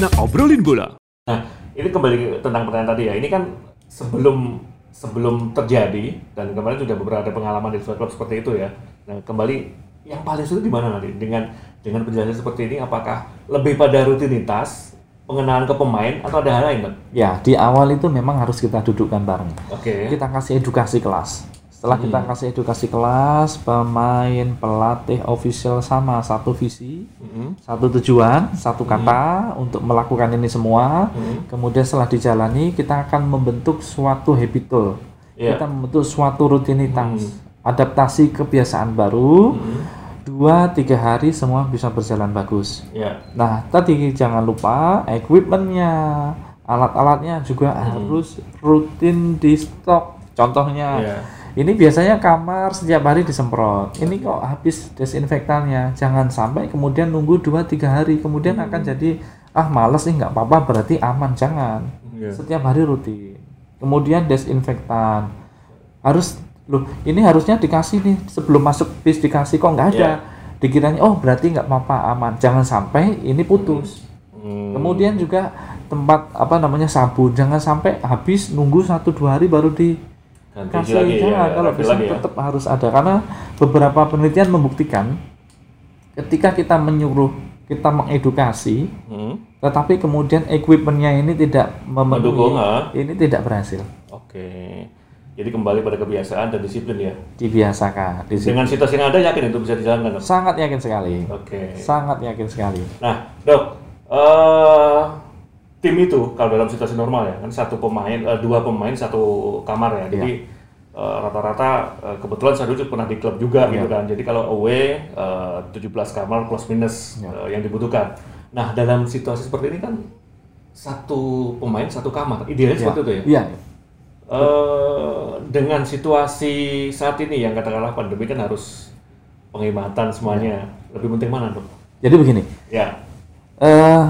Sejenak obrolin bola. Nah, ini kembali ke- tentang pertanyaan tadi ya. Ini kan sebelum sebelum terjadi dan kemarin sudah beberapa ada pengalaman di sebuah klub seperti itu ya. Nah, kembali yang paling sulit di mana nanti dengan dengan penjelasan seperti ini apakah lebih pada rutinitas pengenalan ke pemain atau ada hal lain? Ya, di awal itu memang harus kita dudukkan bareng. Oke. Kita kasih edukasi kelas. Setelah kita kasih edukasi kelas, pemain, pelatih, official sama satu visi, Mhm. satu tujuan, satu kata untuk melakukan ini semua. Mhm. Kemudian setelah dijalani, kita akan membentuk suatu habitul. Iya. Kita membentuk suatu rutinitas, adaptasi kebiasaan baru. Dua tiga hari semua bisa berjalan bagus. Ya. Nah, tadi jangan lupa equipmentnya, alat-alatnya juga harus rutin di stok. Contohnya, Iya. Ini biasanya kamar setiap hari disemprot. Ini kok habis desinfektannya. Jangan sampai kemudian nunggu 2-3 hari, kemudian akan jadi ah males nih nggak apa-apa berarti aman. Jangan. Iya. Setiap hari rutin. Kemudian desinfektan. Harus loh, ini harusnya dikasih nih sebelum masuk bis dikasih kok nggak ada. Dikiranya oh berarti nggak apa-apa aman. Jangan sampai ini putus. Hmm. Kemudian juga tempat apa namanya sabun jangan sampai habis nunggu satu dua hari baru di Ganti kasih lagi ya, jangan kalau refill bisa lagi ya. tetap harus ada karena beberapa penelitian membuktikan ketika kita menyuruh kita mengedukasi Hmm. tetapi kemudian equipmentnya ini tidak memenuhi Mendukung, ah. ini tidak berhasil Oke. Jadi kembali pada kebiasaan dan disiplin ya. dibiasakan di situ. Dengan situasi yang ada yakin itu bisa dijalankan, Dok? sangat yakin sekali Oke. sangat yakin sekali Nah, dok, eh tim itu kalau dalam situasi normal ya kan satu pemain, eh, dua pemain satu kamar ya. Jadi eh, rata-rata eh, kebetulan saya dulu pernah di klub juga gitu kan. Jadi kalau away eh, 17 kamar plus minus eh, yang dibutuhkan. Nah, dalam situasi seperti ini kan satu pemain satu kamar, idealnya seperti itu ya. iya Eh, dengan situasi saat ini yang katakanlah pandemi kan harus penghematan semuanya. Lebih penting mana, dok? jadi begini Ya. eh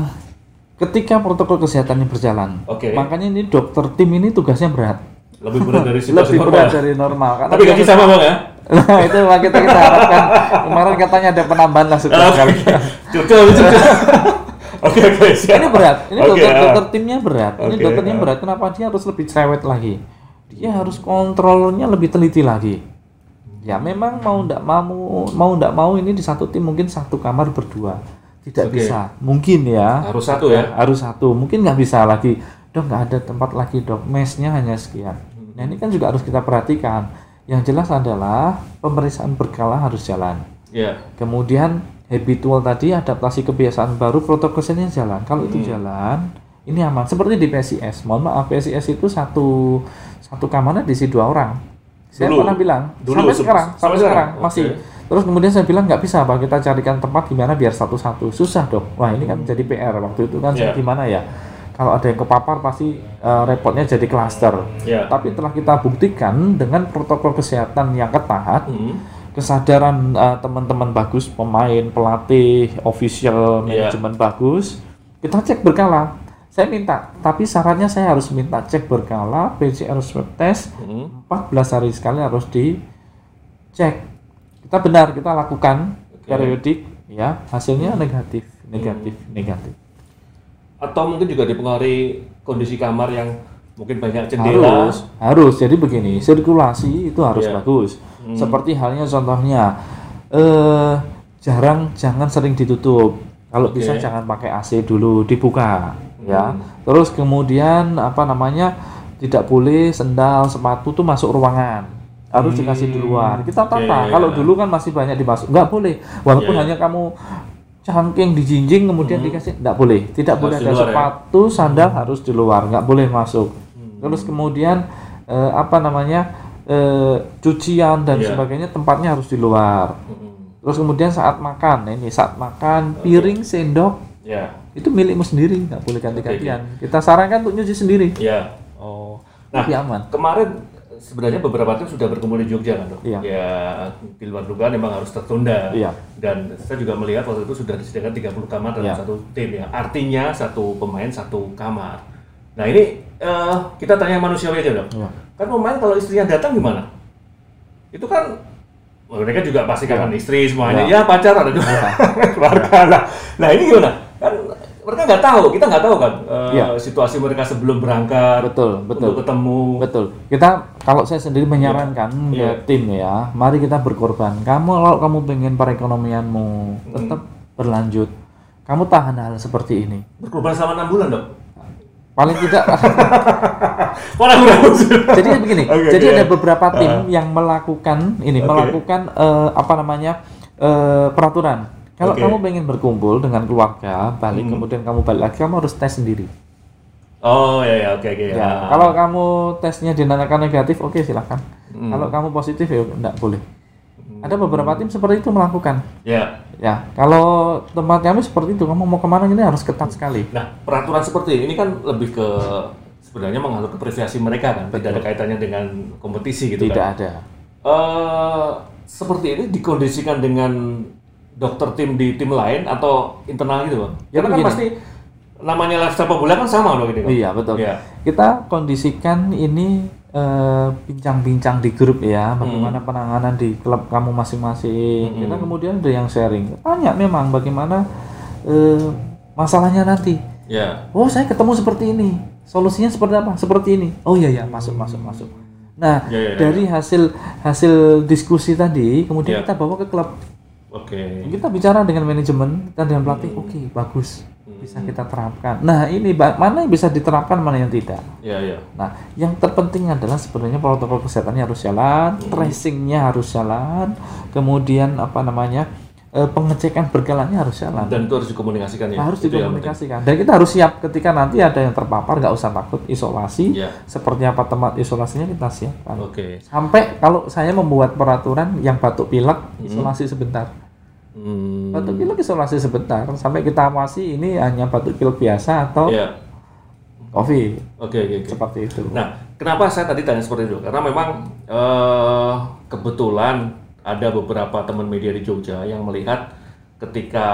ketika protokol kesehatannya berjalan. Oke. makanya ini dokter tim ini tugasnya berat. Lebih berat dari situasi lebih normal. berat dari normal. Karena Tapi gaji sama bang ya? nah itu lah kita kita harapkan. Kemarin katanya ada penambahan lah sudah sekali. Cukup, cukup. Oke oke ini berat. Ini Oke, dokter ah. dokter timnya berat. Ini Oke, dokternya ah. berat. Kenapa dia harus lebih cerewet lagi? Dia harus kontrolnya lebih teliti lagi. Ya memang mau ndak mau mau ndak mau ini di satu tim mungkin satu kamar berdua tidak Oke. bisa. Mungkin ya. Harus satu ya? harus satu. Mungkin nggak bisa lagi. Dok nggak ada tempat lagi dok. Mesnya hanya sekian. Nah ini kan juga harus kita perhatikan. Yang jelas adalah pemeriksaan berkala harus jalan. Ya. kemudian habitual tadi adaptasi kebiasaan baru protokol jalan. Kalau itu jalan ini aman. Seperti di PSIS mohon maaf PSIS itu satu satu kamarnya diisi dua orang. Saya Dulu? pernah bilang Dulu, sampai se- sekarang sampai sampai sekarang? sekarang. masih. Oke. Terus kemudian saya bilang nggak bisa pak kita carikan tempat gimana biar satu-satu susah dok wah ini kan jadi PR waktu itu kan saya Iya. gimana ya kalau ada yang kepapar pasti eh, repotnya jadi klaster Ya. tapi telah kita buktikan dengan protokol kesehatan yang ketat Hmm. kesadaran uh, teman-teman bagus, pemain, pelatih, official, Iya. manajemen bagus, kita cek berkala. Saya minta, tapi syaratnya saya harus minta cek berkala, PCR swab test, Hmm. 14 hari sekali harus dicek. Kita benar, kita lakukan Oke. periodik, ya hasilnya negatif, negatif, negatif. Atau mungkin juga dipengaruhi kondisi kamar yang mungkin banyak jendela. harus harus jadi begini sirkulasi itu harus Iya. bagus seperti halnya contohnya eh jarang jangan sering ditutup kalau bisa Oke. jangan pakai AC dulu dibuka ya Hmm. terus kemudian apa namanya tidak boleh sendal sepatu tuh masuk ruangan harus dikasih di luar kita Hmm. Oke, tata iya. kalau dulu kan masih banyak dimasuk nggak boleh walaupun Iya. hanya kamu cangking dijinjing kemudian dikasih nggak boleh tidak Hmm. Harus boleh ada luar ya? sepatu sandal harus di luar nggak boleh masuk Hmm. terus kemudian eh, apa namanya eh, cucian dan Iya. sebagainya tempatnya harus di luar Hmm. terus kemudian saat makan ini saat makan piring sendok Ya. itu milikmu sendiri nggak boleh ganti-gantian kita sarankan untuk nyuci sendiri Ya. oh Nah, lebih aman Kemarin sebenarnya beberapa tim sudah berkumpul di Jogja kan dok? Iya. Ya di luar dugaan memang harus tertunda. Iya. Dan saya juga melihat waktu itu sudah disediakan 30 kamar dalam Iya. satu tim ya. Artinya satu pemain satu kamar. Nah ini eh, kita tanya manusiawi aja dok. Iya. Kan pemain kalau istrinya datang gimana? Itu kan mereka juga pasti kangen istri semuanya. Iya. Ya pacar ada juga keluarga lah. Nah ini gimana? Mereka nggak tahu, kita nggak tahu kan eh, Iya. situasi mereka sebelum berangkat Betul, betul. untuk ketemu. Betul. Kita kalau saya sendiri menyarankan Iya. ke tim ya, mari kita berkorban. Kamu kalau kamu pengen perekonomianmu tetap berlanjut, kamu tahan hal seperti ini. Berkorban selama enam bulan dok. Paling tidak. Jadi begini. Oke, jadi oke. ada beberapa tim yang melakukan ini, Oke. melakukan eh, apa namanya eh, peraturan. Kalau. Hmm. kamu pengen berkumpul dengan keluarga, balik kemudian kamu balik lagi, kamu harus tes sendiri. Oh ya ya oke oke ya. Ya, kalau kamu tesnya dinyatakan negatif, oke silahkan. Hmm. Kalau kamu positif ya enggak boleh. Ada beberapa tim seperti itu melakukan. Ya. Ya, kalau tempat kami seperti itu, kamu mau ke mana ini harus ketat sekali. Nah peraturan seperti ini kan lebih ke sebenarnya mengatur ke privasi mereka kan, tidak ada kaitannya dengan kompetisi gitu Tidak kan. ada. Eh seperti ini dikondisikan dengan dokter tim di tim lain atau internal gitu bang? Ya, kan begini. pasti namanya lifestyle bola kan sama dong ini. Bang? Iya betul. Iya. Kita kondisikan ini eh, bincang-bincang di grup ya, bagaimana penanganan di klub kamu masing-masing. Kita kemudian ada yang sharing. Tanya memang bagaimana eh, masalahnya nanti. Ya. Oh saya ketemu seperti ini, solusinya seperti apa? Seperti ini. Oh iya ya masuk masuk masuk. Nah Ya, ya, ya. dari hasil hasil diskusi tadi, kemudian Ya. kita bawa ke klub. Oke. Kita bicara dengan manajemen dan dengan pelatih. Oke bagus, bisa kita terapkan. Nah ini mana yang bisa diterapkan, mana yang tidak. Ya ya. Nah yang terpenting adalah sebenarnya protokol kesehatannya harus jalan, tracingnya harus jalan, kemudian apa namanya eh, pengecekan berkalanya harus jalan. Dan itu harus dikomunikasikan ya. harus Itu dikomunikasikan dan kita harus siap ketika nanti ada yang terpapar nggak usah takut isolasi Ya. seperti apa tempat isolasinya kita siapkan. Oke. sampai kalau saya membuat peraturan yang batuk pilek isolasi sebentar Hmm. batuk pilek isolasi sebentar sampai kita awasi ini hanya batuk pilek biasa atau Ya. covid Oke oke oke. seperti itu Nah, kenapa saya tadi tanya seperti itu? Karena memang eh, kebetulan ada beberapa teman media di Jogja yang melihat ketika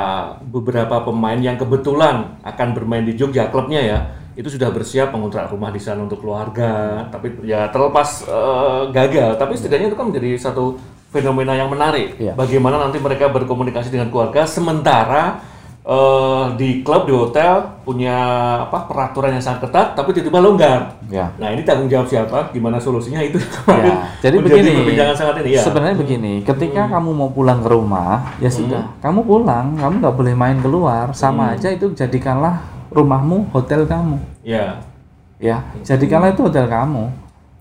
beberapa pemain yang kebetulan akan bermain di Jogja klubnya ya itu sudah bersiap mengontrak rumah di sana untuk keluarga tapi ya terlepas eh, gagal tapi setidaknya itu kan menjadi satu fenomena yang menarik Iya. bagaimana nanti mereka berkomunikasi dengan keluarga sementara eh, di klub di hotel punya apa peraturan yang sangat ketat tapi tiba-tiba longgar ya Nah ini tanggung jawab siapa? Gimana solusinya itu Ya, jadi begini. sangat ini ya. Sebenarnya begini, ketika kamu mau pulang ke rumah, ya Hmm. sudah, kamu pulang, kamu nggak boleh main keluar, sama aja itu jadikanlah rumahmu hotel kamu. Ya, ya jadikanlah itu hotel kamu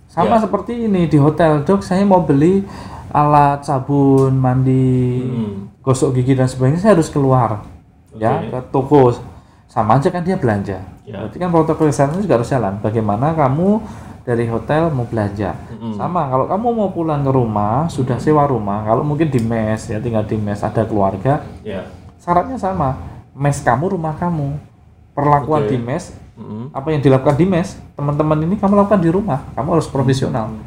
sama Ya. seperti ini di hotel dok saya mau beli alat sabun mandi Hmm. gosok gigi dan sebagainya saya harus keluar ya Oke. ke toko sama aja kan dia belanja Ya. berarti kan protokol kesehatan juga harus jalan bagaimana kamu dari hotel mau belanja Mm-mm. sama kalau kamu mau pulang ke rumah sudah sewa rumah kalau mungkin di mes ya tinggal di mes ada keluarga ya. syaratnya sama mes kamu rumah kamu perlakuan Oke. di mes Mm-mm. apa yang dilakukan di mes teman-teman ini kamu lakukan di rumah kamu harus profesional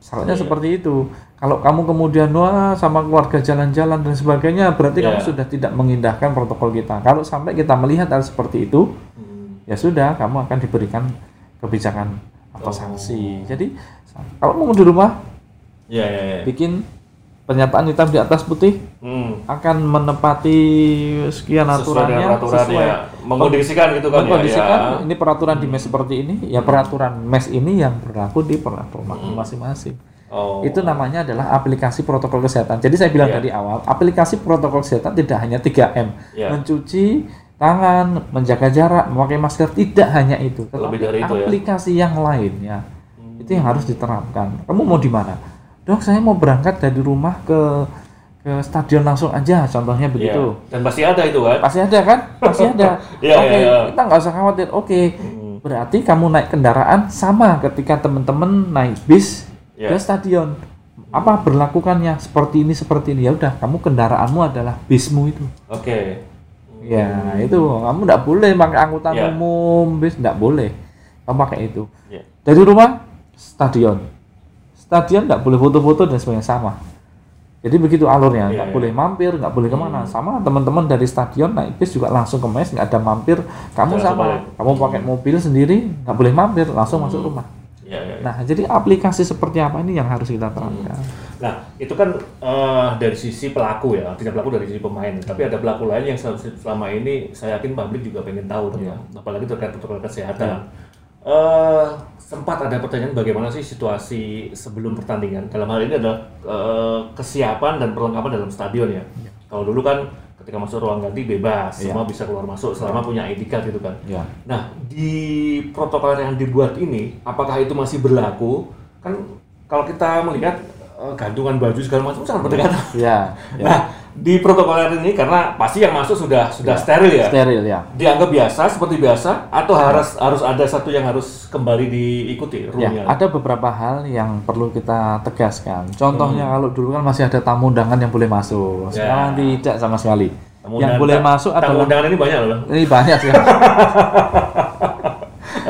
syaratnya Iya. seperti itu kalau kamu kemudian wah sama keluarga jalan-jalan dan sebagainya berarti kamu Iya. sudah tidak mengindahkan protokol kita kalau sampai kita melihat hal seperti itu Hmm. ya sudah kamu akan diberikan kebijakan atau Oh. sanksi jadi kalau mau di rumah Ya, ya, ya. bikin pernyataan hitam di atas putih Hmm. akan menepati sekian Sesuai aturannya peraturan sesuai ya. Mengkondisikan gitu kan ya. mengkondisikan ya. ini peraturan di mes seperti ini ya peraturan mes ini yang berlaku di per- rumah masing-masing Oh. itu namanya adalah aplikasi protokol kesehatan jadi saya bilang Iya. tadi awal aplikasi protokol kesehatan tidak hanya 3M Iya. mencuci tangan menjaga jarak memakai masker tidak hanya itu tetapi Lebih dari itu ya. aplikasi yang lain ya itu yang harus diterapkan kamu mau di mana dok saya mau berangkat dari rumah ke ke stadion langsung aja contohnya Iya. begitu Dan pasti ada itu kan. pasti ada kan pasti ada Iya, oke iya, iya. kita nggak usah khawatir oke Hmm. berarti kamu naik kendaraan sama ketika teman-teman naik bis Iya. ke stadion. Apa berlakukannya seperti ini seperti ini? Ya udah kamu kendaraanmu adalah bismu itu. Oke. ya itu. Kamu nggak boleh pakai angkutan Iya. umum bis nggak boleh. Kamu pakai itu. Ya. dari rumah stadion. Stadion nggak boleh foto-foto dan sebagainya sama. Jadi begitu alurnya Iya, nggak iya. boleh mampir nggak boleh ke mana. Sama teman-teman dari stadion naik bis juga langsung ke mes nggak ada mampir. Kamu Jangan sama. kamu pakai mobil sendiri nggak boleh mampir langsung masuk rumah Ya, ya, ya. Nah, jadi aplikasi seperti apa ini yang harus kita terapkan. Nah, itu kan eh, dari sisi pelaku ya, tidak pelaku dari sisi pemain. Tapi ada pelaku lain yang sel- selama ini saya yakin publik juga pengen tahu, Iya. tentang, apalagi terkait protokol kesehatan. Eh, sempat ada pertanyaan bagaimana sih situasi sebelum pertandingan. Dalam hal ini adalah eh, kesiapan dan perlengkapan dalam stadion ya. Kalau dulu kan ketika masuk ruang ganti bebas, Iya. semua bisa keluar masuk selama punya ID card gitu kan. Ya. Nah, di protokol yang dibuat ini, apakah itu masih berlaku? Kan kalau kita melihat eh, gantungan baju segala macam sangat berdekatan. Ya, ya. Nah, di protokol ini karena pasti yang masuk sudah sudah steril ya. steril ya. Dianggap biasa seperti biasa atau harus harus ada satu yang harus kembali diikuti Ya, ada beberapa hal yang perlu kita tegaskan. Contohnya kalau dulu kan masih ada tamu undangan yang boleh masuk. Sekarang tidak sama sekali. Tamu yang boleh masuk tamu adalah undangan ini banyak loh. ini banyak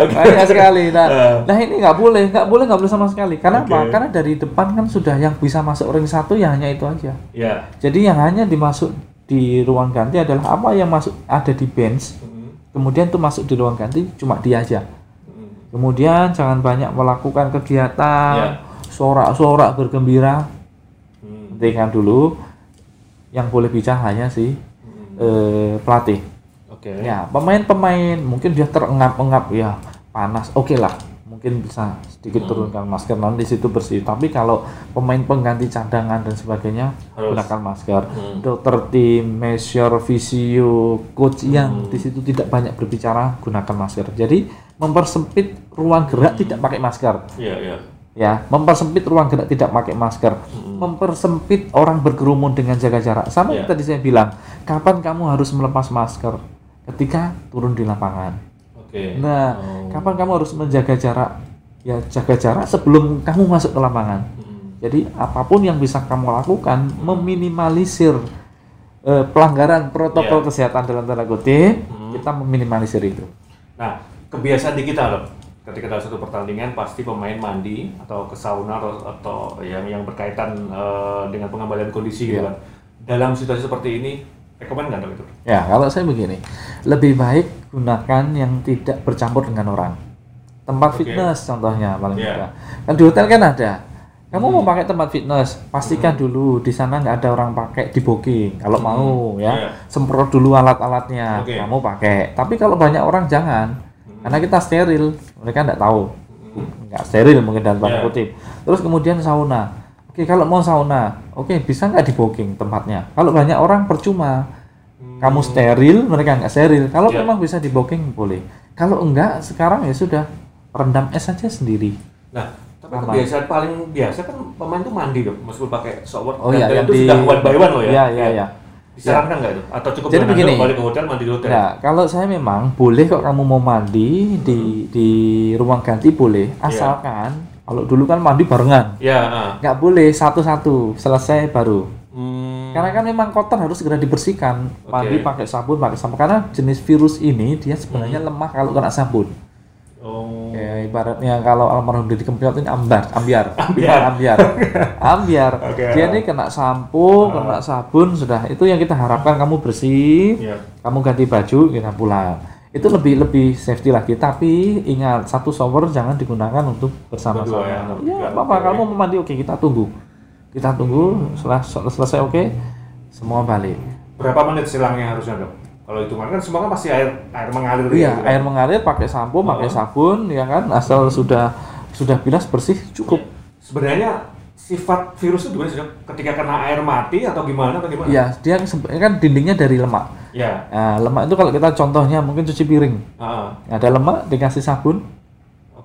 sekali. banyak sekali. Nah, nah ini nggak boleh, nggak boleh, nggak boleh sama sekali. Karena apa? Oke. Karena dari depan kan sudah yang bisa masuk ring satu ya hanya itu aja. Ya. Jadi yang hanya dimasuk di ruang ganti adalah apa yang masuk ada di bench. Hmm. Kemudian tuh masuk di ruang ganti cuma dia aja. Hmm. Kemudian jangan banyak melakukan kegiatan sorak-sorak bergembira. Hmm. Dulu. Yang boleh bicara hanya si Hmm. eh, pelatih. Oke. Ya, pemain-pemain mungkin dia terengap-engap ya panas. Oke lah, mungkin bisa sedikit Hmm. turunkan masker nanti di situ bersih. Tapi kalau pemain pengganti cadangan dan sebagainya Harus. gunakan masker. Hmm. Dokter tim, measure, visio, coach yang Hmm. di situ tidak banyak berbicara gunakan masker. Jadi mempersempit ruang gerak Hmm. tidak pakai masker. Iya, iya. Ya, mempersempit ruang gerak tidak pakai masker. Hmm. Mempersempit orang berkerumun dengan jaga jarak. Sama yang Ya. tadi saya bilang, kapan kamu harus melepas masker? Ketika turun di lapangan. Oke. Nah, Oh. kapan kamu harus menjaga jarak? Ya, jaga jarak sebelum kamu masuk ke lapangan. Hmm. Jadi apa pun yang bisa kamu lakukan meminimalisir eh, pelanggaran protokol Ya. kesehatan dalam tanda kutip, Hmm. kita meminimalisir itu. Nah, kebiasaan di kita loh. Ketika dalam satu pertandingan pasti pemain mandi atau ke sauna atau, atau yang yang berkaitan eh, dengan pengembalian kondisi gitu Iya. kan. Dalam situasi seperti ini, rekomend nggak itu? Ya, kalau saya begini, lebih baik gunakan yang tidak bercampur dengan orang. Tempat Oke. fitness contohnya paling Iya. mudah. Kan di hotel kan ada. Kamu mau pakai tempat fitness, pastikan Hmm. dulu di sana nggak ada orang pakai di booking. Kalau mau ya, Iya. semprot dulu alat-alatnya, Oke. kamu pakai. Tapi kalau banyak orang jangan, karena kita steril, mereka nggak tahu, nggak steril mungkin dalam tanda Iya. kutip. Terus kemudian sauna. Oke, kalau mau sauna, oke bisa nggak di booking tempatnya? Kalau banyak orang percuma, kamu steril, mereka nggak steril. Kalau Iya. memang bisa di booking boleh. Kalau enggak, sekarang ya sudah rendam es saja sendiri. Nah, tapi Aman. kebiasaan paling biasa kan pemain tuh mandi dong, meskipun pakai shower. Oh Dan- iya, yang itu di- sudah one by one loh ya. Iya, iya, iya. Disarankan nggak itu? Atau cukup Jadi begini. Balik ke hotel mandi di hotel? Nah, kalau saya memang boleh kok kamu mau mandi di di ruang ganti boleh, Iya. asalkan kalau dulu kan mandi barengan, Ya. ah. nggak boleh satu-satu selesai baru. Hmm. Karena kan memang kotor harus segera dibersihkan. Mandi Oke. pakai sabun, pakai sabun. Karena jenis virus ini dia sebenarnya Hmm. lemah kalau kena sabun. Oh. Ya, ibaratnya kalau almarhum Deddy Kempot ini ambar, ambiar, Ambiar. ambiar, ambiar. Oke. Dia ini kena sampo, kena sabun, sudah itu yang kita harapkan kamu bersih, Iya. kamu ganti baju, kita pulang. Itu lebih lebih safety lagi. Tapi ingat satu shower jangan digunakan untuk bersama-sama. Ya, Ya, berdua. apa kamu mau mandi oke kita tunggu, kita tunggu setelah selesai oke semua balik. Berapa menit silangnya harusnya dok? Kalau itu kan semua kan pasti air air mengalir. Iya, gitu kan? air mengalir pakai sampo, pakai Oh. sabun, ya kan, asal sudah sudah bilas bersih cukup. Sebenarnya sifat virus itu gimana sih? Ketika kena air mati atau gimana atau gimana? Iya, dia kan dindingnya dari lemak. Ya. Nah, lemak itu kalau kita contohnya mungkin cuci piring, Ah, ada lemak dikasih sabun,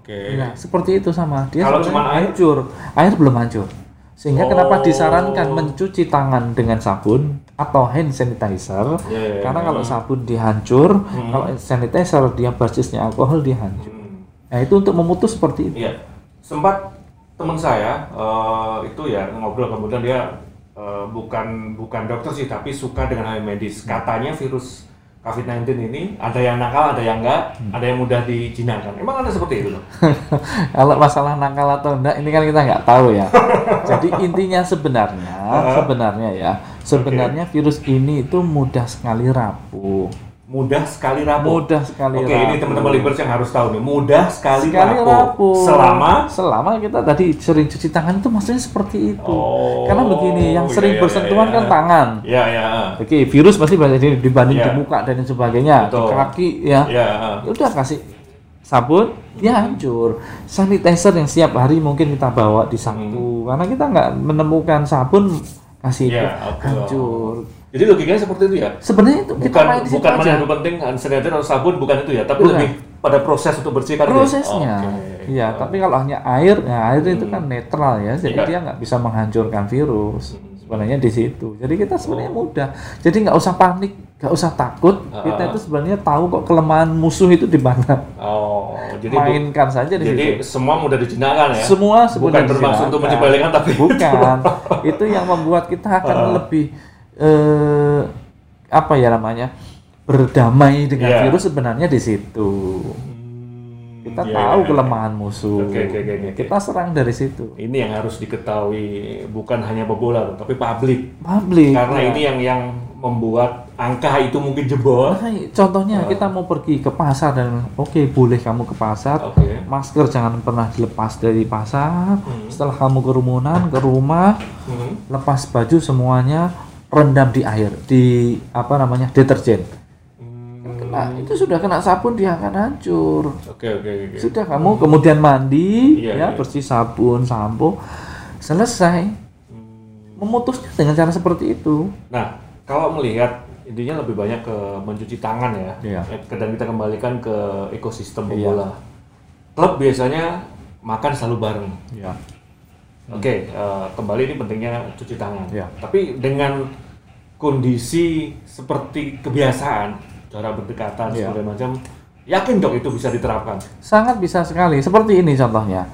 Oke. Nah, seperti itu sama. Dia Kalau cuman air? hancur. Air belum hancur. Sehingga Oh. kenapa disarankan mencuci tangan dengan sabun atau hand sanitizer? Iya, iya, Karena iya. kalau sabun dihancur, Hmm. kalau sanitizer dia basisnya alkohol dia hancur. Hmm. Nah, itu untuk memutus seperti itu. Iya, sempat teman saya eh, itu ya ngobrol kemudian dia eh, bukan bukan dokter sih tapi suka dengan hal medis. Katanya virus COVID-19 ini ada yang nakal, ada yang enggak, Hmm. ada yang mudah dijinakkan. Emang ada seperti itu loh? Kalau masalah nakal atau enggak, ini kan kita nggak tahu ya. Jadi intinya sebenarnya, sebenarnya ya, sebenarnya virus ini itu mudah sekali rapuh. Mudah sekali rapuh. mudah sekali Oke, ini rapuh. teman-teman Libers yang harus tahu nih, mudah sekali, sekali rapuh. Selama selama kita tadi sering cuci tangan itu maksudnya seperti itu. Oh, Karena begini, yang iya, sering iya, bersentuhan iya. kan tangan. Ya, ya. Oke, virus pasti banyak di- dibanding Iya. di muka dan sebagainya, di Betul. kaki ya. Ya. Ya udah kasih sabun, dia hancur. Sanitizer yang setiap hari mungkin kita bawa di saku, karena kita nggak menemukan sabun kasih itu Iya, hancur. Jadi logikanya seperti itu ya. Sebenarnya itu kita Bukan main di situ bukan mana yang penting hand sanitizer atau sabun bukan itu ya, tapi Bukan. lebih pada proses untuk bersihkan ya? prosesnya. Oke. Iya, tapi kalau hanya air, ya air itu kan netral ya, jadi Iya. dia nggak bisa menghancurkan virus. Sebenarnya di situ. Jadi kita sebenarnya mudah. Jadi nggak usah panik, nggak usah takut. Kita Ah. itu sebenarnya tahu kok kelemahan musuh itu di mana. Oh, jadi bu- Mainkan saja di jadi situ. semua mudah dijinakkan ya. Semua bukan bermaksud untuk menyepelekan tapi bukan. itu yang membuat kita akan Ah. lebih eh, apa ya namanya? berdamai dengan Iya. virus sebenarnya di situ. Kita Iya, tahu iya, kelemahan musuh. Oke, oke, oke, oke. Kita serang dari situ. ini yang harus diketahui bukan hanya pebola tapi publik. Publik. Karena ya. ini yang yang membuat angka itu mungkin jebol. Nah, contohnya Ah. kita mau pergi ke pasar dan oke boleh kamu ke pasar. Oke. Masker jangan pernah dilepas dari pasar. Hmm. Setelah kamu kerumunan ke rumah, Hmm. lepas baju semuanya rendam di air, di apa namanya deterjen. Hmm. Kena, itu sudah kena sabun dia akan hancur. Oke, oke, oke. Sudah kamu kemudian mandi, Iya, ya iya. bersih sabun, sampo, selesai. Hmm. Memutusnya dengan cara seperti itu. Nah, kalau melihat intinya lebih banyak ke mencuci tangan ya. Iya. Eh, Dan kita kembalikan ke ekosistem Iya. bola. Klub biasanya makan selalu bareng. Ya. Oke, eh, kembali ini pentingnya cuci tangan. Iya. Tapi dengan kondisi seperti kebiasaan, cara berdekatan Iya. segala macam, yakin dok itu bisa diterapkan. Sangat bisa sekali. Seperti ini contohnya.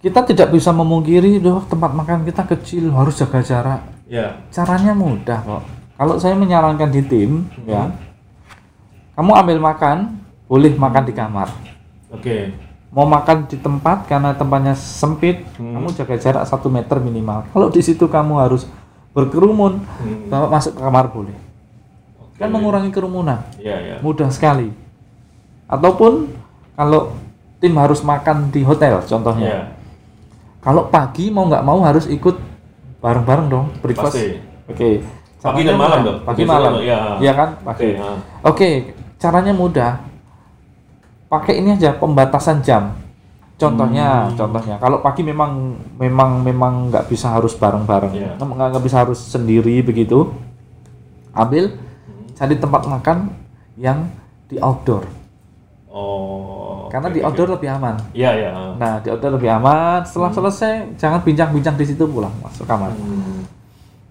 Kita tidak bisa memungkiri, doh tempat makan kita kecil harus jaga jarak. Ya. Caranya mudah kok. Kalau saya menyarankan di tim, Hmm. ya, kamu ambil makan, boleh makan di kamar. Oke. Mau makan di tempat karena tempatnya sempit, Hmm. kamu jaga jarak satu meter minimal. Kalau di situ kamu harus berkerumun, Hmm. bawa masuk ke kamar boleh. Oke. Kan mengurangi kerumunan. Ya, ya. mudah sekali. Ataupun kalau tim harus makan di hotel, contohnya. Ya. Kalau pagi mau nggak mau harus ikut bareng-bareng dong, breakfast. Oke. Pagi Caranya dan malam dong? Pagi malam. ya. Iya kan? Oke. Pagi. ya. Oke, caranya mudah. Pakai ini aja pembatasan jam. Contohnya, Hmm. contohnya, kalau pagi memang memang memang nggak bisa harus bareng-bareng, Iya. nggak nggak bisa harus sendiri begitu. Ambil, Hmm. cari tempat makan yang di outdoor. Oh. Karena oke, di outdoor lebih aman. Iya, ya. Nah, di outdoor lebih aman. Setelah selesai, jangan bincang-bincang di situ pulang masuk kamar. Hmm.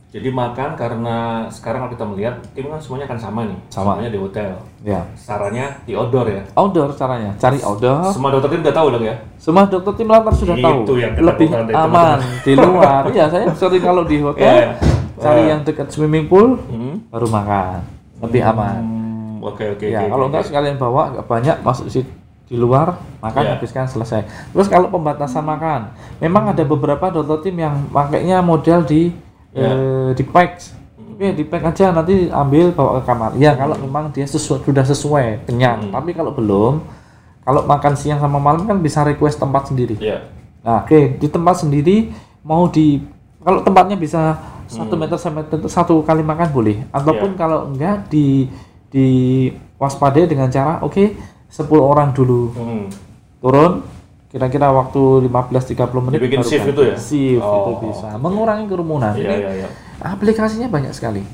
Jadi makan karena sekarang kalau kita melihat tim kan semuanya akan sama nih. Sama. Semuanya di hotel. Ya, Sarannya di outdoor ya. outdoor caranya. Cari outdoor. Semua dokter tim udah tahu dong ya. Semua dokter tim latar sudah Itu tahu. yang kita Lebih aman di luar. Iya, saya sering kalau di hotel Iya, iya. cari Eh. yang dekat swimming pool Hmm. baru makan. Lebih aman. Hmm, Oke oke. ya, oke, kalau oke, enggak sekalian bawa nggak banyak masuk si di luar makan Iya. habiskan selesai. Terus kalau pembatasan makan, memang ada beberapa dokter tim yang pakainya model di Iya. eh, di pack. Oke, di pack aja nanti ambil bawa ke kamar. Ya, kalau memang dia sesuai sudah sesuai kenyang. Hmm. Tapi kalau belum, kalau makan siang sama malam kan bisa request tempat sendiri. Iya. Nah, oke di tempat sendiri mau di kalau tempatnya bisa satu meter sampai meter satu kali makan boleh. Ataupun Iya. kalau enggak di di waspadai dengan cara oke 10 orang dulu Hmm. turun kira-kira waktu 15-30 menit Dibikin shift ganti. itu ya? Shift Oh, itu bisa mengurangi kerumunan. Iya Ini iya iya. aplikasinya banyak sekali.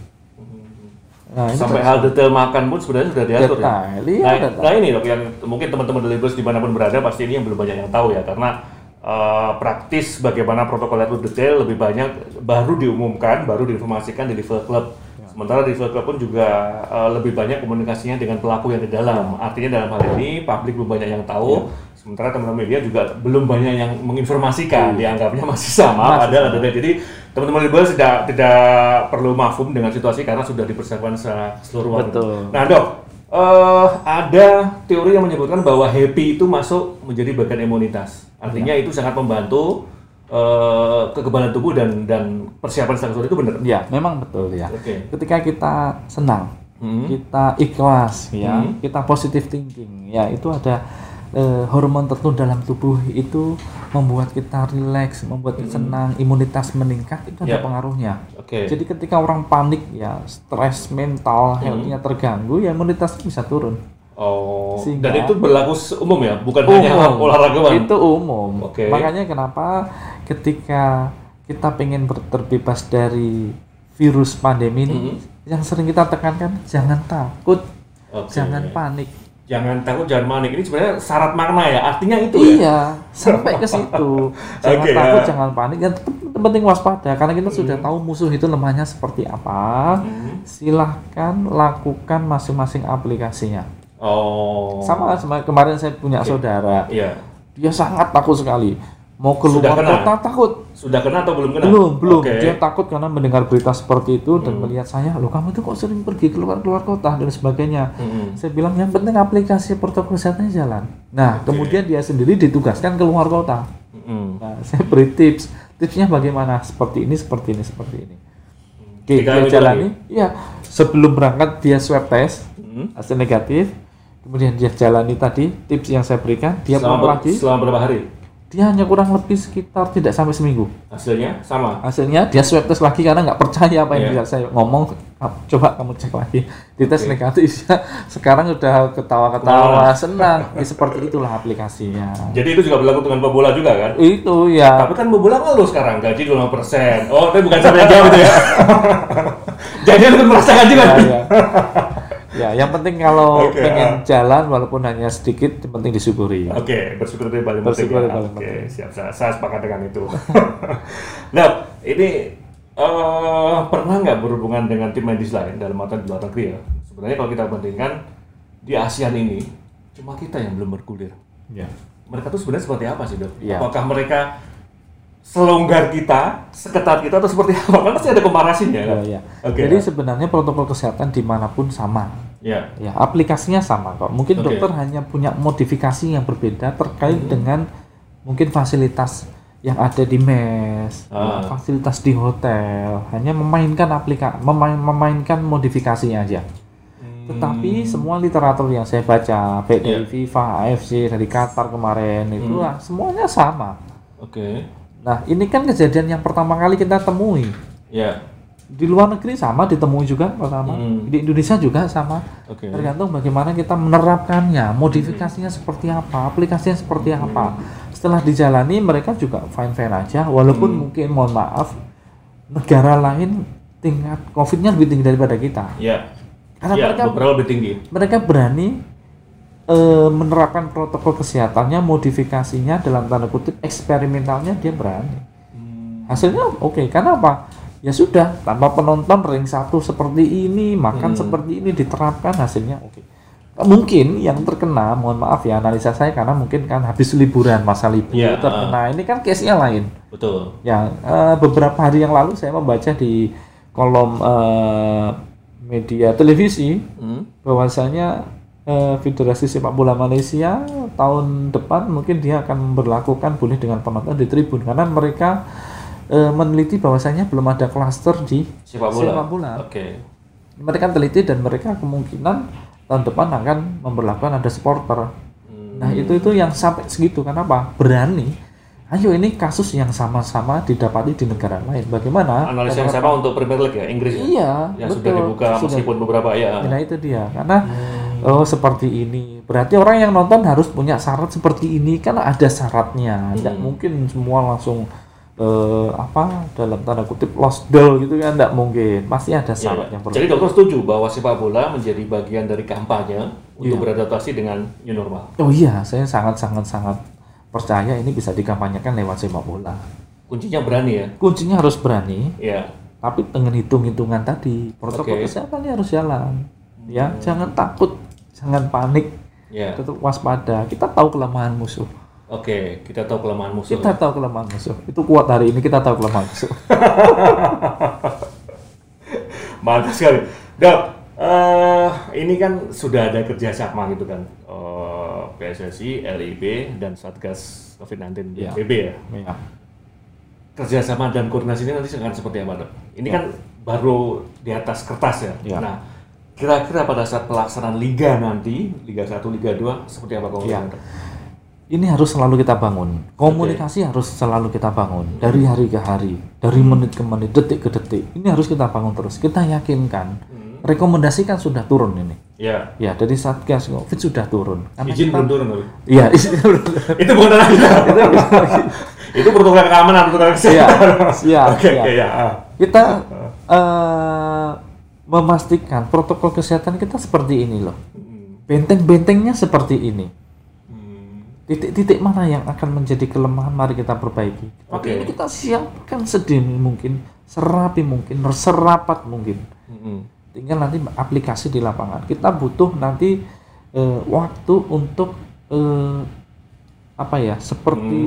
Nah, ini Sampai hal detail makan pun sebenarnya sudah diatur ya. Detail, iya, nah, detail. nah ini dok yang mungkin teman-teman delivers di mana pun berada pasti ini yang belum banyak yang tahu ya karena eh, praktis bagaimana protokol itu detail lebih banyak baru diumumkan baru diinformasikan di level klub. Ya. Sementara di level klub pun juga eh, lebih banyak komunikasinya dengan pelaku yang di dalam. Ya. Artinya dalam hal ini publik belum banyak yang tahu. Sementara teman-teman media juga belum banyak yang menginformasikan, dianggapnya masih sama. Masih padahal ada jadi teman-teman libel tidak tidak perlu mafum dengan situasi karena sudah dipersiapkan secara keseluruhan. Betul. Nah dok, eh, ada teori yang menyebutkan bahwa happy itu masuk menjadi bagian imunitas. Artinya Iya. itu sangat membantu eh, kekebalan tubuh dan dan persiapan secara itu benar. Ya, memang betul ya. Oke. Ketika kita senang, Hmm. kita ikhlas ya, Hmm. kita positive thinking ya itu ada eh, hormon tertentu dalam tubuh itu membuat kita rileks, membuat kita senang, imunitas meningkat itu ada Hmm. Ya. pengaruhnya. Oke. Jadi ketika orang panik ya, stres mental, health-nya terganggu ya imunitas bisa turun. Oh, Sehingga- dan itu berlaku umum ya, bukan hanya Umum. olahragawan. Itu umum. Oke. Makanya kenapa ketika kita pengen terbebas dari virus pandemi ini, yang sering kita tekankan jangan takut, Oke. jangan panik. Jangan takut, jangan panik. Ini sebenarnya syarat makna ya. Artinya itu ya. Iya, sampai ke situ. Jangan Oke, takut, ya. jangan panik. Yang penting waspada karena kita sudah tahu musuh itu lemahnya seperti apa. Hmm. Silahkan lakukan masing-masing aplikasinya. Oh. Sama sama kemarin saya punya saudara, Iya. dia sangat takut sekali. Mau keluar kota takut. Sudah kena atau belum kena? Belum, belum. Hmm. Dia takut karena mendengar berita seperti itu dan melihat saya, loh kamu itu kok sering pergi keluar keluar kota dan sebagainya. Mm-mm. Saya bilang yang penting aplikasi protokol kesehatannya jalan. Nah, kemudian dia sendiri ditugaskan keluar kota. Mm-mm. Nah, saya beri tips. Tipsnya bagaimana? Seperti ini, seperti ini, seperti ini. Oke, Tiga dia jalani. Iya, sebelum berangkat dia swab test, Mm. hasil negatif. Kemudian dia jalani tadi tips yang saya berikan. Dia Selama, lagi. selama berapa hari? Dia hanya kurang lebih sekitar tidak sampai seminggu. Hasilnya sama. Hasilnya dia swab test lagi karena nggak percaya apa yang dia saya ngomong. "Ah, Coba kamu cek lagi. Dites negatif ya. Sekarang udah ketawa-ketawa, senang. Ya, seperti itulah aplikasinya. Jadi itu juga berlaku dengan pebola juga kan? Itu ya. Tapi kan pebola ngeluh sekarang gaji 25%. Oh, tapi bukan yang jawab itu ya. Jadi lu merasakan juga. ya, ya. Ya, yang penting kalau Oke, pengen ah. jalan walaupun hanya sedikit, yang penting disyukuri. Oke, bersyukur itu paling penting. Ya. Oke, penting. siap. Saya, saya sepakat dengan itu. nah, ini eh, pernah nggak berhubungan dengan tim medis lain dalam artian di luar negeri ya? Sebenarnya kalau kita bandingkan di ASEAN ini cuma kita yang belum bergulir. Ya. Mereka tuh sebenarnya seperti apa sih dok? Iya. Apakah mereka selonggar kita, seketat kita atau seperti apa? Kan pasti ada komparasinya kan? Ya, ya. Oke. Jadi sebenarnya protokol kesehatan di mana pun sama. ya. Ya, aplikasinya sama kok. Mungkin Oke. dokter hanya punya modifikasi yang berbeda terkait dengan mungkin fasilitas yang ada di mes, Ah. fasilitas di hotel, hanya memainkan aplikasi, memainkan modifikasinya aja. Tetapi semua literatur yang saya baca, baik dari Iya. FIFA, AFC, dari Qatar kemarin itu ah, semuanya sama. Oke. Nah, ini kan kejadian yang pertama kali kita temui. Ya. Di luar negeri sama ditemui juga pertama. Hmm. Di Indonesia juga sama. Oke. Tergantung bagaimana kita menerapkannya, modifikasinya seperti apa, aplikasinya seperti apa. Setelah dijalani mereka juga fine-fine aja walaupun mungkin mohon maaf negara lain tingkat Covid-nya lebih tinggi daripada kita. Ya. Karena ya, mereka lebih tinggi. mereka berani eh, menerapkan protokol kesehatannya, modifikasinya dalam tanda kutip eksperimentalnya dia berani. Hasilnya oke, karena apa? Ya sudah, tanpa penonton ring satu seperti ini, makan seperti ini diterapkan hasilnya oke. Mungkin yang terkena, mohon maaf ya analisa saya karena mungkin kan habis liburan masa libur Iya, terkena. Ini kan case-nya lain. Betul. Ya, eh, beberapa hari yang lalu saya membaca di kolom eh, media televisi Hmm. bahwasanya eh, Federasi Sepak Bola Malaysia tahun depan mungkin dia akan memperlakukan boleh dengan penonton di tribun karena mereka eh, meneliti bahwasanya belum ada klaster di Sepak bola. sepak bola. Oke. Mereka teliti dan mereka kemungkinan tahun depan akan memperlakukan ada supporter. Hmm. Nah itu itu yang sampai segitu kenapa berani? Ayo ini kasus yang sama-sama didapati di negara lain. Bagaimana? Analisa yang sama untuk Premier League ya, Inggris ya? Iya, Yang sudah betul. dibuka Sudah. meskipun beberapa ya. Nah itu dia, karena oh seperti ini. Berarti orang yang nonton harus punya syarat seperti ini, kan ada syaratnya. Tidak mungkin semua langsung eh, apa dalam tanda kutip lost doll gitu kan, tidak mungkin. Pasti ada Ya, syarat yang perlu. Jadi dokter setuju bahwa sepak bola menjadi bagian dari kampanye untuk Iya. beradaptasi dengan new normal. Oh iya, saya sangat sangat sangat percaya ini bisa dikampanyekan lewat sepak bola. Kuncinya berani ya. Kuncinya harus berani, Ya. tapi dengan hitung-hitungan tadi protokol Oke. kesehatan harus jalan. Ya, jangan takut, jangan panik, Ya. tetap waspada. Kita tahu kelemahan musuh. Oke, kita tahu kelemahan musuh. Kita tahu kelemahan musuh. Itu kuat hari ini kita tahu kelemahan musuh. Mantap sekali. Dok, eh, ini kan sudah ada kerjasama gitu kan. Eh, PSSI, LIB, dan Satgas COVID-19 Iya. BNPB ya. ya. Kerjasama dan koordinasi ini nanti akan seperti apa dok? Ini kan baru di atas kertas ya. Iya. Nah, kira-kira pada saat pelaksanaan liga nanti, Liga 1, Liga 2 seperti apa Kong? Iya. Ini harus selalu kita bangun. Komunikasi harus selalu kita bangun dari hari ke hari, dari menit ke menit, detik ke detik. Ini harus kita bangun terus. Kita yakinkan. Hmm. Rekomendasi kan sudah turun ini. Ya. Ya, dari Satgas Covid sudah turun. Karena Izin kita- belum turun. Iya, izin belum turun. Itu bukan itu protokol keamanan, protokol Iya, kesehatan. Oke, siap. oke ya. Kita eh, memastikan protokol kesehatan kita seperti ini loh. Hmm. Benteng-bentengnya seperti ini. Hmm. Titik-titik mana yang akan menjadi kelemahan mari kita perbaiki. Tapi Oke. ini kita siapkan sedini mungkin, serapi mungkin, serapat mungkin. Hmm. Tinggal nanti aplikasi di lapangan. Kita butuh nanti eh, waktu untuk eh, apa ya? Seperti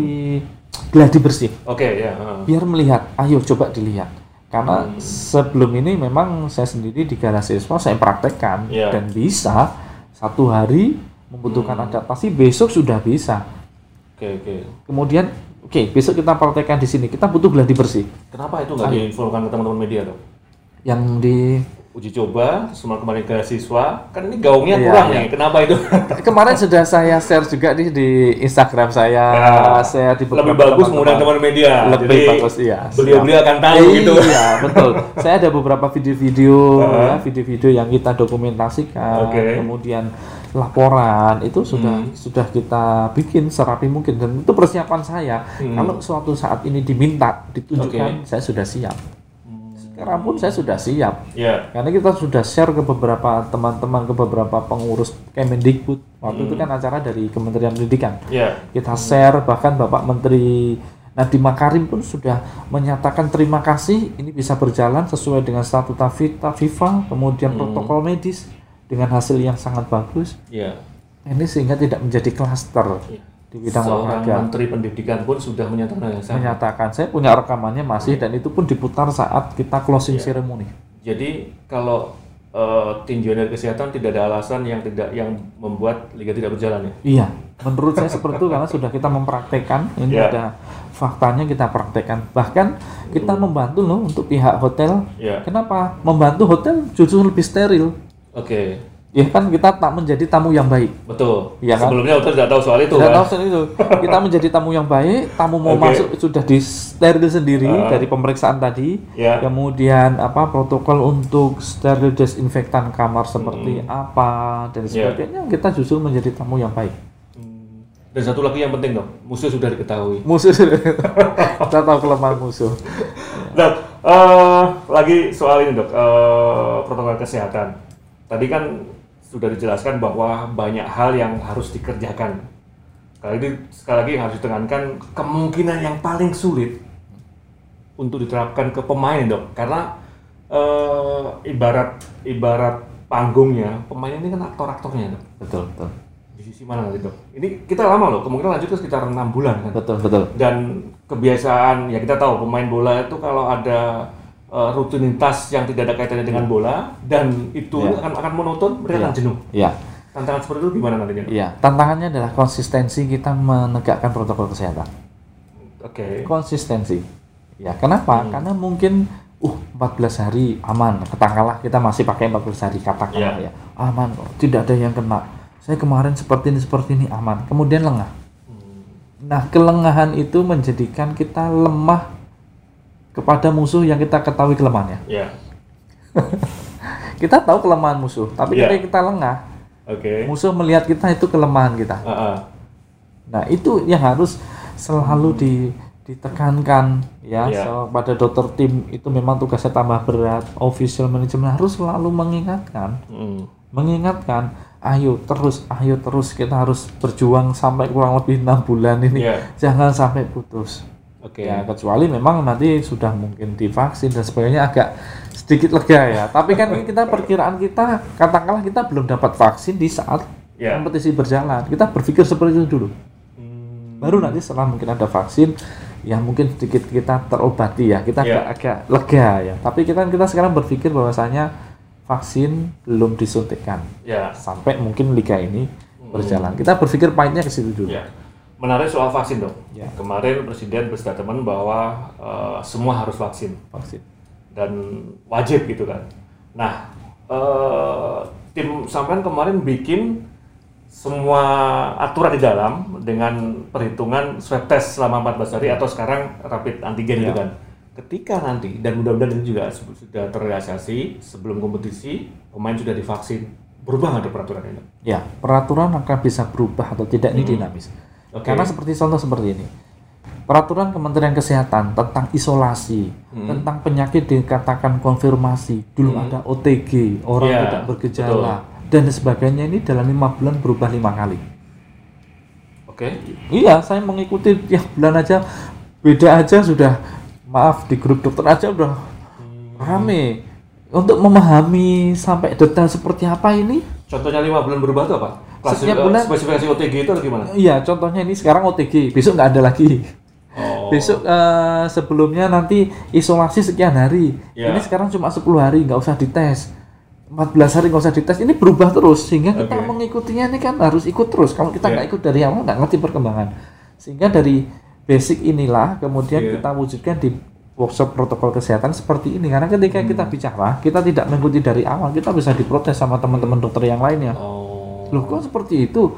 gladi bersih. Oke ya. ah. biar melihat ayo coba dilihat karena sebelum ini memang saya sendiri di garasi siswa saya praktekkan Iya. dan bisa satu hari membutuhkan adaptasi besok sudah bisa Oke oke. kemudian oke besok kita praktekkan di sini kita butuh gladi bersih Kenapa itu nggak diinfokan ke teman-teman media dong? yang di Uji coba, semua kembali ke siswa, kan ini gaungnya Iya, kurang iya. nih. Kenapa itu? kemarin sudah saya share juga nih di Instagram saya Ya, saya di lebih bagus mengundang teman media. lebih Jadi bagus iya Beliau-beliau akan tahu iya, gitu. Iya, betul. Saya ada beberapa video-video ya, video-video yang kita dokumentasikan. Hmm. Kemudian laporan itu sudah sudah kita bikin serapi mungkin dan itu persiapan saya. Kalau suatu saat ini diminta ditunjukkan, saya sudah siap. Sekarang pun saya sudah siap. Ya. Karena kita sudah share ke beberapa teman-teman, ke beberapa pengurus Kemendikbud. Waktu itu kan acara dari Kementerian Pendidikan Ya. kita share bahkan Bapak Menteri Nadiem Makarim pun sudah menyatakan terima kasih ini bisa berjalan sesuai dengan statuta Vita FIFA kemudian protokol medis dengan hasil yang sangat bagus Ya. ini sehingga tidak menjadi klaster Iya. Di bidang Seorang olahraga Menteri Pendidikan pun sudah menyatakan hal yang sama. menyatakan saya punya rekamannya masih dan itu pun diputar saat kita closing ceremony Jadi kalau eh, tinjauan dari kesehatan tidak ada alasan yang tidak yang membuat liga tidak berjalan ya. iya menurut saya seperti itu karena sudah kita mempraktekkan ini Iya. ada faktanya kita praktekkan bahkan kita membantu loh untuk pihak hotel Ya. Kenapa? Membantu hotel justru lebih steril. Oke. Ya kan kita tak menjadi tamu yang baik. Betul. Iya kan? Sebelumnya hotel tidak tahu soal itu Tidak kan. tahu soal itu. Kita menjadi tamu yang baik, tamu mau Oke. masuk sudah di steril sendiri dari pemeriksaan tadi. Ya. Kemudian apa protokol untuk steril desinfektan kamar seperti apa dan Ya. sebagainya. Kita justru menjadi tamu yang baik. Hmm. Dan satu lagi yang penting dong, musuh sudah diketahui. Musuh kita tahu kelemahan musuh. Dok, eh, lagi soal ini dok, eh, protokol kesehatan. Tadi kan sudah dijelaskan bahwa banyak hal yang harus dikerjakan. Kali ini sekali lagi yang harus ditekankan kemungkinan yang paling sulit untuk diterapkan ke pemain dok, karena eh, ibarat ibarat panggungnya pemain ini kan aktor-aktornya dok. Betul, betul. Di sisi mana nanti dok? Ini kita lama loh, kemungkinan lanjut ke sekitar enam bulan kan Betul, betul. dan kebiasaan ya kita tahu pemain bola itu kalau ada uh, rutinitas yang tidak ada kaitannya dengan bola dan itu Ya. akan akan monoton mereka akan jenuh Ya. tantangan seperti itu gimana nantinya Iya, tantangannya adalah konsistensi kita menegakkan protokol kesehatan. oke konsistensi. Ya, kenapa? Karena mungkin uh 14 hari aman, katakanlah kita masih pakai 14 hari katakanlah Iya. ya. Aman, kok, tidak ada yang kena. Saya kemarin seperti ini seperti ini aman. Kemudian lengah. Nah, kelengahan itu menjadikan kita lemah kepada musuh yang kita ketahui kelemahannya. ya Kita tahu kelemahan musuh, tapi Iya. ketika kita lengah, oke musuh melihat kita itu kelemahan kita. Ah, ah. Nah, itu yang harus selalu di, ditekankan ya Iya. so, pada dokter tim itu memang tugasnya tambah berat. Official manajemen harus selalu mengingatkan, Mm. mengingatkan, ayo terus, ayo terus kita harus berjuang sampai kurang lebih enam bulan ini. Iya. Jangan sampai putus. Oke Ya, kecuali memang nanti sudah mungkin divaksin dan sebagainya agak sedikit lega ya. Tapi kan ini kita perkiraan kita katakanlah kita belum dapat vaksin di saat Iya. kompetisi berjalan. Kita berpikir seperti itu dulu. Hmm, Baru nanti setelah mungkin ada vaksin yang mungkin sedikit kita terobati ya, kita Iya. agak, agak lega ya. Tapi kita kita sekarang berpikir bahwasanya vaksin belum disuntikkan ya sampai mungkin liga ini berjalan. Kita berpikir pahitnya ke situ dulu. ya menarik soal vaksin dok Ya. kemarin presiden berstatement bahwa eh, semua harus vaksin Vaksin. dan wajib gitu kan. Nah, eh, tim sampean kemarin bikin semua aturan di dalam dengan perhitungan swab test selama 14 hari atau sekarang rapid antigen itu Iya. kan. Ketika nanti dan mudah-mudahan ini juga sudah terrealisasi sebelum kompetisi pemain sudah divaksin berubah nggak peraturan ini? Ya, peraturan akan bisa berubah atau tidak ini dinamis. Oke. Karena seperti contoh seperti ini. Peraturan Kementerian Kesehatan tentang isolasi, tentang penyakit dikatakan konfirmasi, dulu ada OTG, orang Iya, tidak bergejala, dan sebagainya ini dalam lima bulan berubah lima kali. Oke. Iya, saya mengikuti tiap bulan aja beda aja sudah maaf di grup dokter aja udah rame. Untuk memahami sampai detail seperti apa ini, Contohnya lima bulan berubah itu apa? Klasif- Setiap bulan- spesifikasi OTG itu atau gimana? iya contohnya ini sekarang OTG, besok nggak ada lagi. Oh. Besok eh, sebelumnya nanti isolasi sekian hari. Ya. Ini sekarang cuma 10 hari nggak usah dites. 14 hari nggak usah dites. Ini berubah terus sehingga kita Oke. mengikutinya ini kan harus ikut terus. Kalau kita Ya. nggak ikut dari awal nggak ngerti perkembangan. Sehingga dari basic inilah kemudian Ya. kita wujudkan di workshop protokol kesehatan seperti ini karena ketika kita Hmm. bicara kita tidak mengikuti dari awal kita bisa diprotes sama teman-teman dokter yang lainnya Oh. Loh kok seperti itu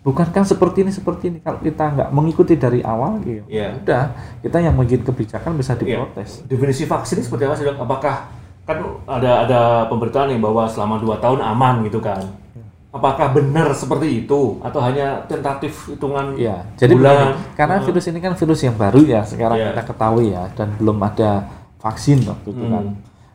bukankah seperti ini seperti ini kalau kita nggak mengikuti dari awal gitu Iya. udah kita yang bikin kebijakan bisa Iya. diprotes Definisi vaksin ini seperti apa sih? Apakah kan ada ada pemberitaan nih bahwa selama 2 tahun aman gitu kan? Apakah benar seperti itu atau hanya tentatif hitungan Iya, jadi bulan? begini, karena virus ini kan virus yang baru ya sekarang Iya. kita ketahui ya dan belum ada vaksin waktu itu Hmm. kan.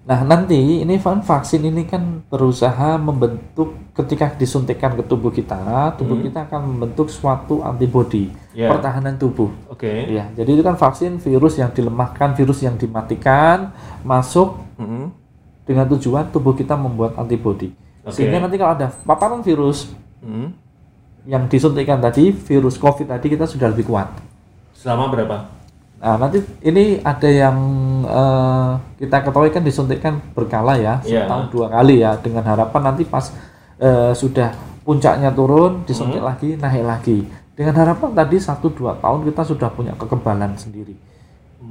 Nah nanti ini kan vaksin ini kan berusaha membentuk ketika disuntikkan ke tubuh kita, tubuh kita akan membentuk suatu antibodi Hmm. Iya. pertahanan tubuh. Oke. Ya, jadi itu kan vaksin virus yang dilemahkan, virus yang dimatikan masuk Mhm. dengan tujuan tubuh kita membuat antibodi. Oke. Sehingga nanti kalau ada paparan virus Mhm. yang disuntikkan tadi, virus COVID tadi kita sudah lebih kuat. Selama berapa? Nah, nanti ini ada yang eh, kita ketahui kan disuntikkan berkala ya, Iya. setahun dua kali ya, dengan harapan nanti pas eh, sudah puncaknya turun, disuntik lagi, naik lagi. Dengan harapan tadi satu dua tahun kita sudah punya kekebalan sendiri.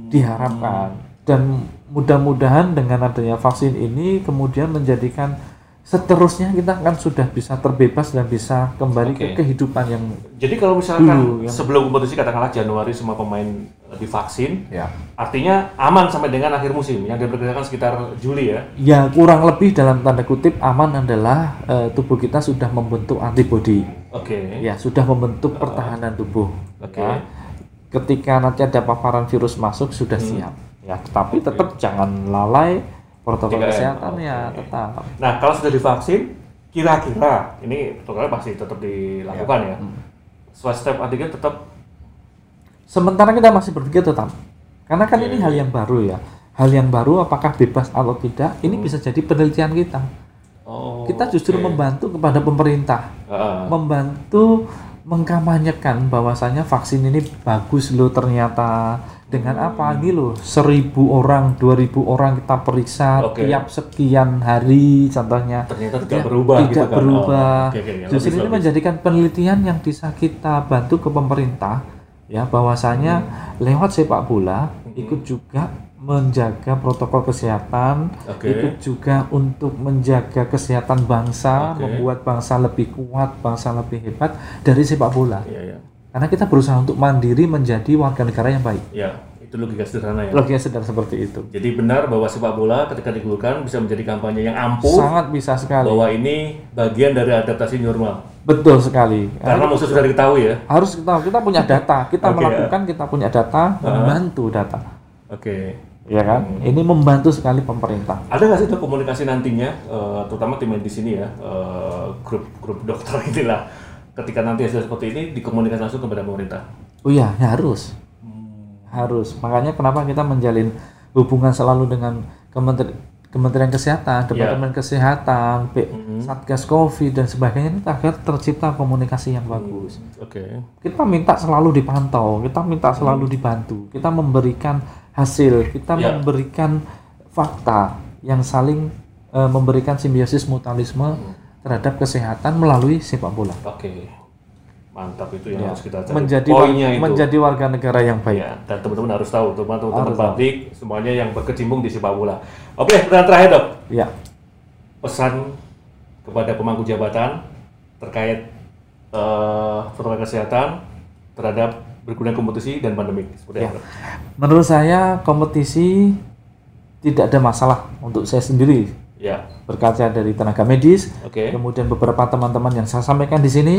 Diharapkan dan mudah-mudahan dengan adanya vaksin ini kemudian menjadikan seterusnya kita akan sudah bisa terbebas dan bisa kembali Oke. ke kehidupan yang Jadi kalau misalkan Dulu, yang- sebelum kompetisi katakanlah Januari semua pemain divaksin, ya artinya aman sampai dengan akhir musim yang diperkirakan sekitar Juli ya. Ya kurang lebih dalam tanda kutip aman adalah eh, tubuh kita sudah membentuk antibodi, Oke. ya sudah membentuk pertahanan tubuh. Oke. Ya. Ketika nanti ada paparan virus masuk sudah Hmm. siap. Ya, tapi tetap jangan lalai protokol 3M. kesehatan ya Oke. tetap. Nah, kalau sudah divaksin, kira-kira ini protokolnya pasti tetap dilakukan ya. Hmm. Swab step antigen tetap Sementara kita masih berpikir tetap, karena kan Oke. ini hal yang baru ya. Hal yang baru apakah bebas atau tidak? Ini bisa jadi penelitian kita. oh, Kita justru oke. membantu kepada pemerintah. Heeh. membantu mengkampanyekan bahwasanya vaksin ini bagus loh ternyata dengan Hmm. apa ini loh seribu orang dua ribu orang kita periksa Oke. tiap sekian hari contohnya ternyata tidak berubah tidak gitu kan. berubah Oh, oke, ya, justru ini menjadikan penelitian yang bisa kita bantu ke pemerintah ya bahwasanya Hmm. lewat sepak bola ikut juga menjaga protokol kesehatan Oke. ikut juga untuk menjaga kesehatan bangsa Oke. membuat bangsa lebih kuat bangsa lebih hebat dari sepak bola Iya, iya. Karena kita berusaha untuk mandiri menjadi warga negara yang baik. Ya, itu logika sederhana ya. logika sedang seperti itu. Jadi benar bahwa sepak bola ketika digulirkan bisa menjadi kampanye yang ampuh sangat bisa sekali. bahwa ini bagian dari adaptasi normal. betul sekali. Karena musuh sudah diketahui ya. harus kita kita punya data. Kita Oke, ya. melakukan kita punya data membantu data. Oke. ya kan? Ini membantu sekali pemerintah. Ada nggak sih Dok, komunikasi nantinya, eh, terutama tim medis ini ya, eh, grup grup dokter inilah, ketika nanti hasil seperti ini dikomunikasi langsung kepada pemerintah. oh iya ya harus harus makanya kenapa kita menjalin hubungan selalu dengan kementerian Kementerian Kesehatan, Departemen Kesehatan, P- Satgas Covid dan sebagainya ini agar tercipta komunikasi yang bagus. Oke. Kita minta selalu dipantau, kita minta selalu dibantu, kita memberikan hasil, kita Ya. memberikan fakta yang saling eh, memberikan simbiosis mutualisme terhadap kesehatan melalui sepak bola. Oke. Mantap itu yang Ya. harus kita cari. Menjadi war- Poinnya itu. menjadi warga negara yang baik. Ya, dan teman-teman harus tahu, teman-teman publik semuanya yang berkecimpung di sepak bola. Oke, pertanyaan terakhir dok. Ya. pesan kepada pemangku jabatan terkait eh, protokol kesehatan terhadap berguna kompetisi dan pandemik seperti Ya. apa? Menurut saya kompetisi tidak ada masalah untuk saya sendiri Ya, berkaca dari tenaga medis, oke. kemudian beberapa teman-teman yang saya sampaikan di sini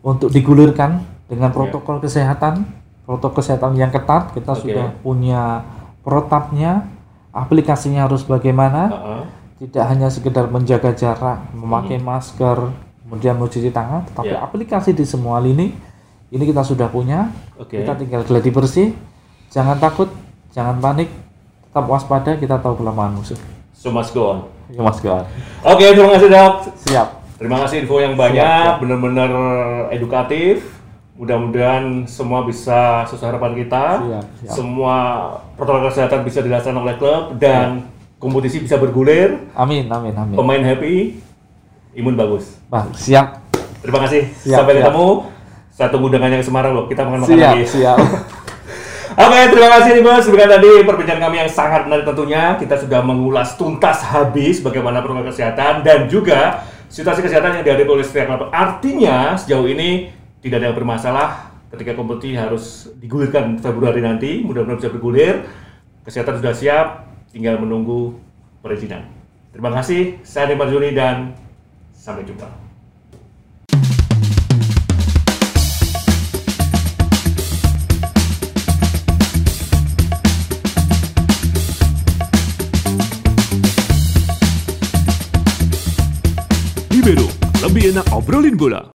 untuk digulirkan dengan protokol kesehatan, protokol kesehatan yang ketat. Kita Oke. sudah punya protapnya, aplikasinya harus bagaimana, Heeh. tidak hanya sekedar menjaga jarak, memakai masker, kemudian mencuci tangan, tetapi Ya. aplikasi di semua lini ini kita sudah punya. Oke. Kita tinggal gladi bersih, jangan takut, jangan panik, tetap waspada. Kita tahu kelemahan musuh. So must go on. Ya Mas Gawat. Oke, terima kasih dok. Siap. Terima kasih info yang Siap, banyak, siap. benar-benar edukatif. Mudah-mudahan semua bisa sesuai harapan kita. Siap, siap. Semua protokol kesehatan bisa dilaksanakan oleh klub dan kompetisi bisa bergulir. Amin, amin, amin. Pemain happy, imun bagus. Bah, siap. Terima kasih. Siap, Sampai siap. ketemu. Saya tunggu dengannya ke Semarang loh. Kita makan makan Siap, lagi. siap. Oke, terima kasih nih bos. Demikian tadi perbincangan kami yang sangat menarik tentunya. Kita sudah mengulas tuntas habis bagaimana protokol kesehatan dan juga situasi kesehatan yang dihadapi oleh setiap klub. Artinya sejauh ini tidak ada yang bermasalah ketika kompetisi harus digulirkan Februari nanti. Mudah-mudahan bisa bergulir. Kesehatan sudah siap, tinggal menunggu perizinan. Terima kasih. Saya Nimar Juni dan sampai jumpa. Libero, lebih enak obrolin bola.